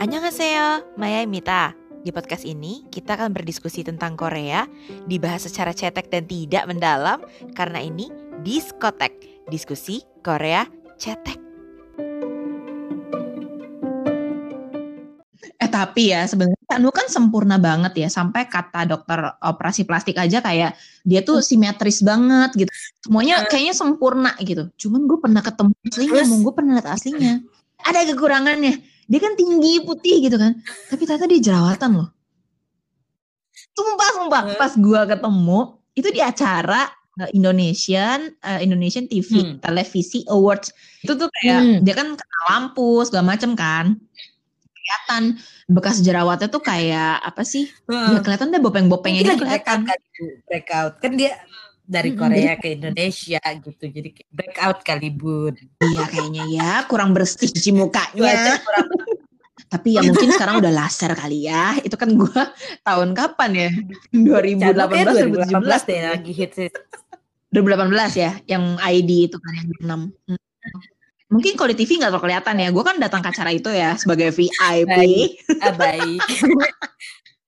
Annyeonghaseyo, Maya Di podcast ini, kita akan berdiskusi tentang Korea, dibahas secara cetek dan tidak mendalam, karena ini Diskotek, diskusi Korea cetek. Tapi ya sebenarnya Anu kan sempurna banget ya sampai kata dokter operasi plastik aja kayak dia tuh hmm. simetris banget gitu. Semuanya hmm. kayaknya sempurna gitu. Cuman gue pernah ketemu aslinya, mau gue pernah lihat aslinya. Ada kekurangannya. Dia kan tinggi putih gitu kan. Tapi ternyata dia jerawatan loh. Sumpah, sumpah. Pas gue ketemu, itu di acara uh, Indonesian uh, Indonesian TV hmm. Televisi Awards. Itu tuh kayak hmm. dia kan kena lampu segala macem kan. Kelihatan bekas jerawatnya tuh kayak apa sih? Hmm. Ya kelihatan deh bopeng-bopengnya gitu kelihatan. Breakout kan dia dari Korea ke Indonesia gitu. Jadi breakout kali bun. Iya kayaknya ya kurang bersih cuci mukanya. Tapi ya mungkin sekarang udah laser kali ya. Itu kan gue tahun kapan ya? 2018 2017 deh lagi hits. 2018 ya, yang ID itu kan yang 6. Hmm. Mungkin kalau di TV nggak terlalu kelihatan ya. Gue kan datang ke acara itu ya sebagai VIP. Baik. Ah, baik.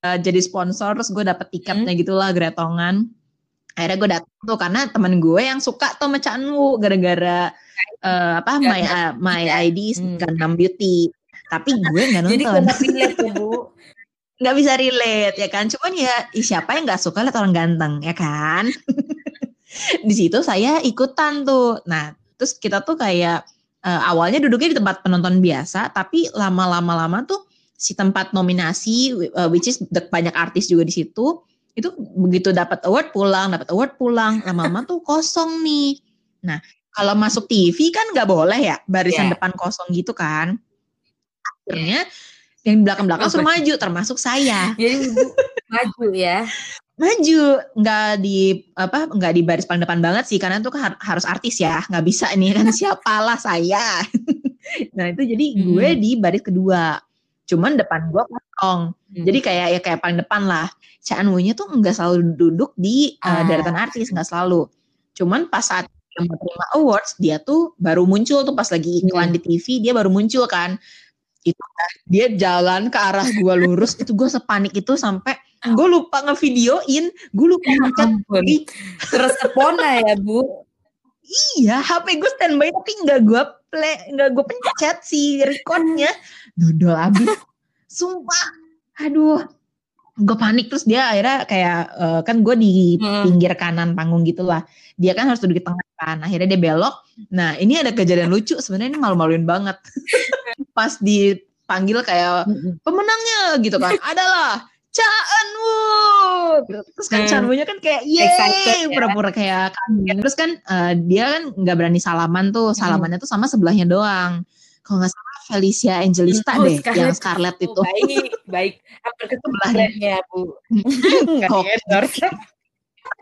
uh, jadi sponsor terus gue dapet tiketnya hmm. gitulah gretongan. Akhirnya gue datang tuh karena temen gue yang suka tuh sama Chanwu gara-gara uh, apa my uh, my ID hmm. Gangnam Beauty. Tapi gue nggak nonton. Jadi nggak relate ya bu. Nggak bisa relate ya kan. Cuman ya siapa yang nggak suka lihat orang ganteng ya kan. di situ saya ikutan tuh. Nah terus kita tuh kayak uh, awalnya duduknya di tempat penonton biasa, tapi lama-lama lama tuh si tempat nominasi, uh, which is banyak artis juga di situ, itu begitu dapat award pulang, dapat award pulang, lama-lama tuh kosong nih. Nah, kalau masuk TV kan nggak boleh ya barisan yeah. depan kosong gitu kan. Akhirnya yang belakang-belakang suruh maju, termasuk saya. Jadi maju ya maju nggak di apa nggak di baris paling depan banget sih karena itu kan harus artis ya nggak bisa ini kan siapalah saya nah itu jadi hmm. gue di baris kedua cuman depan gue kosong hmm. jadi kayak ya kayak paling depan lah Chan Wu nya tuh nggak selalu duduk di uh, deretan artis nggak selalu cuman pas saat dia mau terima awards dia tuh baru muncul tuh pas lagi iklan hmm. di TV dia baru muncul kan itu dia jalan ke arah gue lurus itu gue sepanik itu sampai gue lupa ngevideoin gue lupa ya ngechat terus kepona ya bu? Iya HP gue standby tapi nggak gue play nggak gue pencet si recordnya. Dodol abis. Sumpah. Aduh. Gue panik terus dia akhirnya kayak uh, kan gue di hmm. pinggir kanan panggung gitulah dia kan harus duduk di tengah kan akhirnya dia belok. Nah ini ada kejadian lucu sebenarnya ini malu-maluin banget. Pas dipanggil kayak pemenangnya gitu kan. Adalah Caan Terus kan hmm. Chanwoo-nya kan kayak yeay, pura-pura kayak kaget. Terus kan uh, dia kan nggak berani salaman tuh, hmm. salamannya tuh sama sebelahnya doang. Kalau nggak salah Felicia Angelista oh, deh, Scarlett. yang Scarlett oh, itu. Baik, baik. Hampir ke sebelahnya, Bu. Nggak di endorse.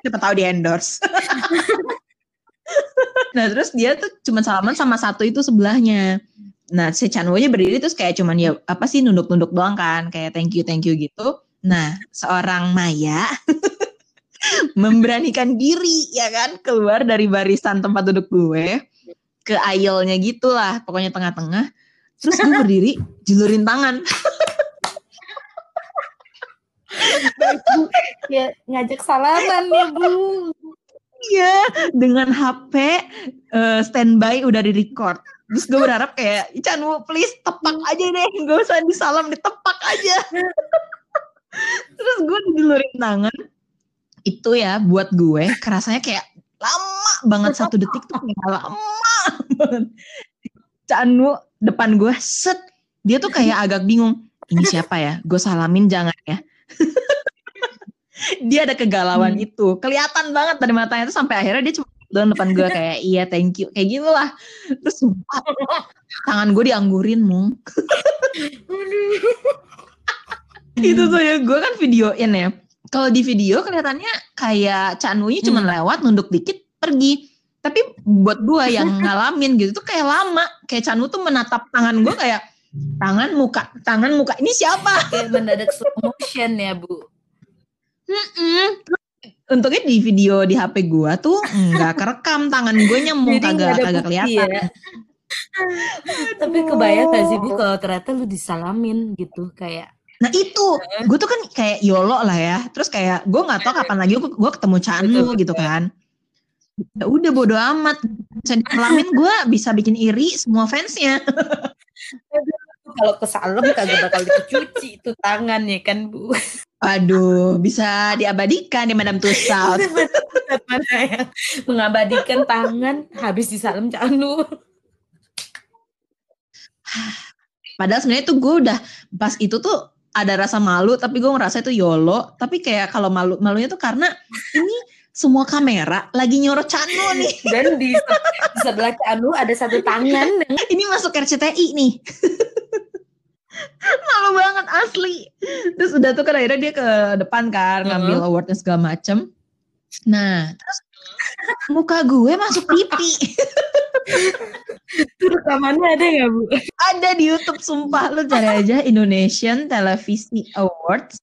Siapa tahu di endorse. nah terus dia tuh cuma salaman sama satu itu sebelahnya. Nah si Chanwoo-nya berdiri terus kayak cuman ya apa sih nunduk-nunduk doang kan, kayak thank you thank you gitu. Nah, seorang Maya memberanikan diri ya kan keluar dari barisan tempat duduk gue ke aisle-nya gitulah, pokoknya tengah-tengah. Terus gue berdiri, julurin tangan. Bu. Ya, ngajak salaman ya, Bu. Iya, dengan HP uh, eh, standby udah di record. Terus gue berharap kayak, Chan, please tepak aja deh, gak usah disalam, ditepak aja terus gue dilurin tangan. Itu ya buat gue kerasanya kayak lama banget satu detik tuh kayak lama banget. Canu depan gue set. Dia tuh kayak agak bingung ini siapa ya? Gue salamin jangan ya. Dia ada kegalauan hmm. itu. Kelihatan banget dari matanya tuh sampai akhirnya dia cuma dalam depan gue kayak iya thank you. Kayak gitulah. Terus sumpah, tangan gue dianggurin mong itu tuh ya gue kan videoin ya kalau di video kelihatannya kayak Chanwunya cuma hmm. lewat nunduk dikit pergi tapi buat gue yang ngalamin gitu tuh kayak lama kayak Chanwu tuh menatap tangan gue kayak tangan muka tangan muka ini siapa kayak mendadak slow motion ya bu Mm-mm. untungnya di video di HP gua tuh nggak kerekam tangan gue Jadi kagak kagak kelihatan. ya. Tapi kebayang gak sih Bu kalau ternyata lu disalamin gitu kayak Nah itu, gue tuh kan kayak yolo lah ya. Terus kayak gue nggak tahu kapan lagi gue, ketemu Canu gitu kan. Ya udah bodo amat. Bisa gue bisa bikin iri semua fansnya. kalau kesalem kagak bakal dicuci itu tangan ya kan Bu. Aduh, bisa diabadikan di Madam Tussauds. Mana yang mengabadikan tangan habis disalem canu. Padahal sebenarnya tuh gue udah pas itu tuh ada rasa malu, tapi gue ngerasa itu yolo. Tapi kayak kalau malu malunya tuh karena ini semua kamera lagi nyorot Canu nih. Dan di, sebelah canu ada satu tangan Ini masuk RCTI nih. malu banget asli. Terus udah tuh kan akhirnya dia ke depan kan ngambil awardnya segala macem. Nah, terus muka gue masuk pipi. itu rekamannya ada nggak Bu? ada di YouTube sumpah lu cari aja Indonesian Televisi Awards.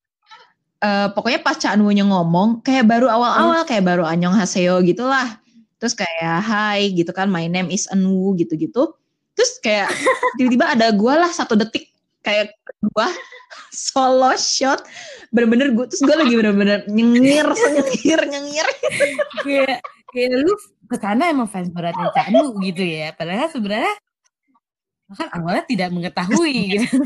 Eh, pokoknya pas Cak Nunya ngomong kayak baru awal-awal kayak baru Anyong Haseo gitulah. Terus kayak hai gitu kan my name is Anu gitu-gitu. Terus kayak tiba-tiba ada gua lah satu detik kayak gua solo shot bener-bener gue terus gue lagi bener-bener nyengir nyengir nyengir kayak kayak lu ke sana emang fans beratnya Canu gitu ya. Padahal sebenarnya kan awalnya tidak mengetahui gitu.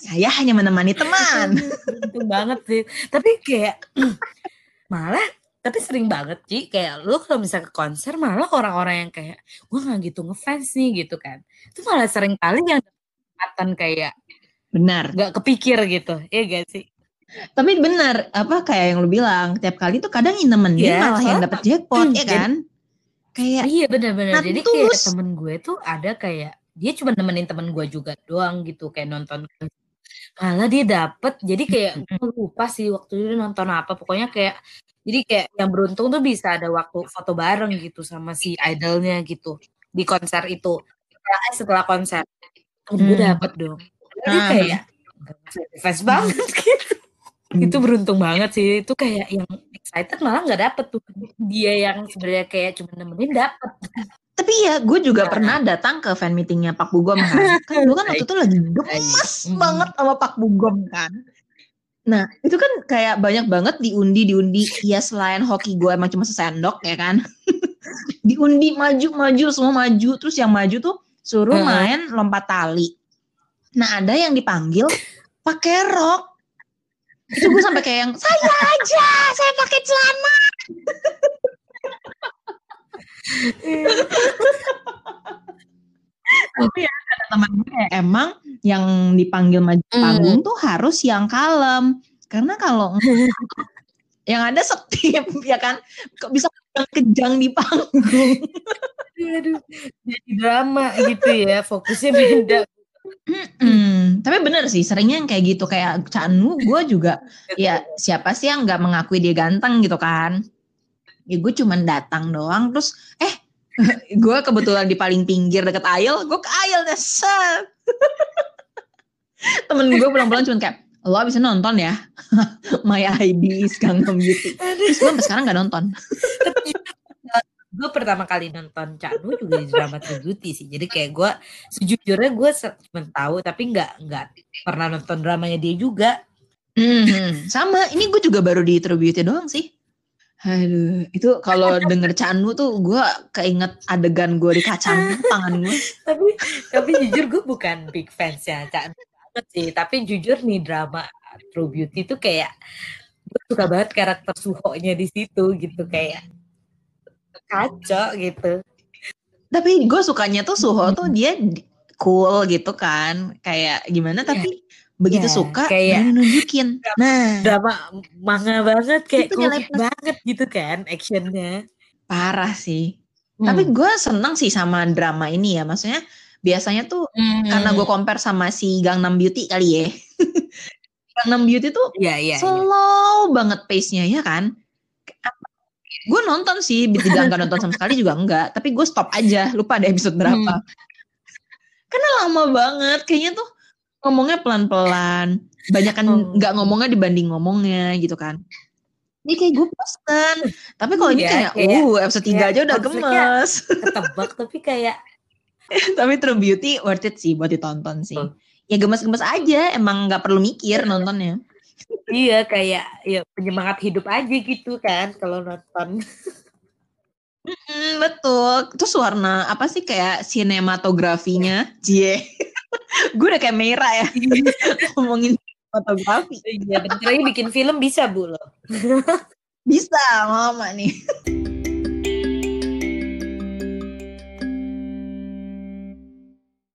saya hanya menemani teman Beruntung banget sih. Tapi kayak malah tapi sering banget Ci kayak lu kalau misalnya ke konser malah orang-orang yang kayak gue nggak gitu ngefans nih gitu kan. Itu malah sering kali yang kesempatan kayak benar nggak kepikir gitu. Iya gak sih? Tapi benar, apa kayak yang lu bilang, tiap kali tuh kadang nemenin Iya, malah yang dapet jackpot, Hmm, ya kan? Kayak Iya benar-benar. Jadi kayak temen gue tuh ada kayak dia cuma nemenin temen gue juga doang gitu kayak nonton. Malah dia dapet. Jadi kayak gue lupa sih waktu itu nonton apa. Pokoknya kayak jadi kayak yang beruntung tuh bisa ada waktu foto bareng gitu sama si idolnya gitu di konser itu. Setelah konser, oh, gue Hmm. dapet dong. Padahal dia Ah. kayak banget gitu. Itu beruntung banget sih. Itu kayak yang excited malah nggak dapet tuh. Dia yang sebenarnya kayak cuma nemenin dapet. tapi ya gue juga Nah. pernah datang ke fan meetingnya Pak Bugom kan. Kan gue kan waktu itu lagi gemes Baik. banget sama Pak Bugom kan. Nah itu kan kayak banyak banget diundi diundi. Ya selain hoki gue emang cuma sesendok ya kan. diundi maju maju semua maju. Terus yang maju tuh suruh Heeh. main lompat tali. Nah ada yang dipanggil pakai rok. Itu gue sampai kayak yang saya aja, saya pakai celana. Tapi ya kata teman gue emang yang dipanggil maju Hmm. panggung tuh harus yang kalem. Karena kalau yang ada setip ya kan, kok bisa kejang di panggung. Aduh, jadi drama gitu ya, fokusnya beda. Hmm, tapi bener sih seringnya yang kayak gitu kayak Canu gue juga ya siapa sih yang nggak mengakui dia ganteng gitu kan? Ya gue cuman datang doang terus eh gue kebetulan di paling pinggir deket aisle gue ke aisle deh set. Temen gue pulang-pulang cuman kayak lo bisa nonton ya? My ID is Gangnam Beauty terus gue sampai sekarang nggak nonton. Tapi gue pertama kali nonton Canu juga di drama True Beauty sih. Jadi kayak gue sejujurnya gue cuma tahu tapi nggak nggak pernah nonton dramanya dia juga. Mhm, sama ini gue juga baru di True Beauty doang sih Aduh, itu kalau denger Canu tuh gue keinget adegan gue di kacang tangan gue. Tapi tapi jujur gue bukan big fans ya Canu banget sih. Tapi jujur nih drama True Beauty tuh kayak gue suka banget karakter Suho-nya di situ gitu kayak kacau gitu. Tapi gue sukanya tuh Suho tuh dia di- cool gitu kan, kayak gimana tapi begitu Ya, suka kayak- nunjukin. Nah, drama manga banget kayak plus. banget gitu kan actionnya. parah sih. Hmm. Tapi gue seneng sih sama drama ini ya, maksudnya biasanya tuh karena gue compare sama si Gangnam Beauty kali ya. Gangnam Beauty tuh Iya iya. iya. slow banget pace-nya ya kan. Gue nonton sih, tidak nggak nonton sama sekali juga enggak. Tapi gue stop aja, lupa deh episode berapa. Karena lama banget, kayaknya tuh ngomongnya pelan-pelan. Banyak kan Oh. nggak ngomongnya dibanding ngomongnya gitu kan. Ini kayak gue bosen. Tapi kalau ini Iya, kayak, kayak- uh episode 3 kayak aja udah gemes. ketebak tapi kayak Tapi True Beauty worth it sih buat ditonton sih. Betul. Ya gemes-gemes aja, emang nggak perlu mikir nontonnya. Iya kayak ya penyemangat hidup aja gitu kan kalau nonton. Hmm, betul. Terus warna apa sih kayak sinematografinya? Cie. gue udah kayak Meira ya ngomongin fotografi. Iya bentar lagi bikin film bisa bu loh. Bisa, mama nih.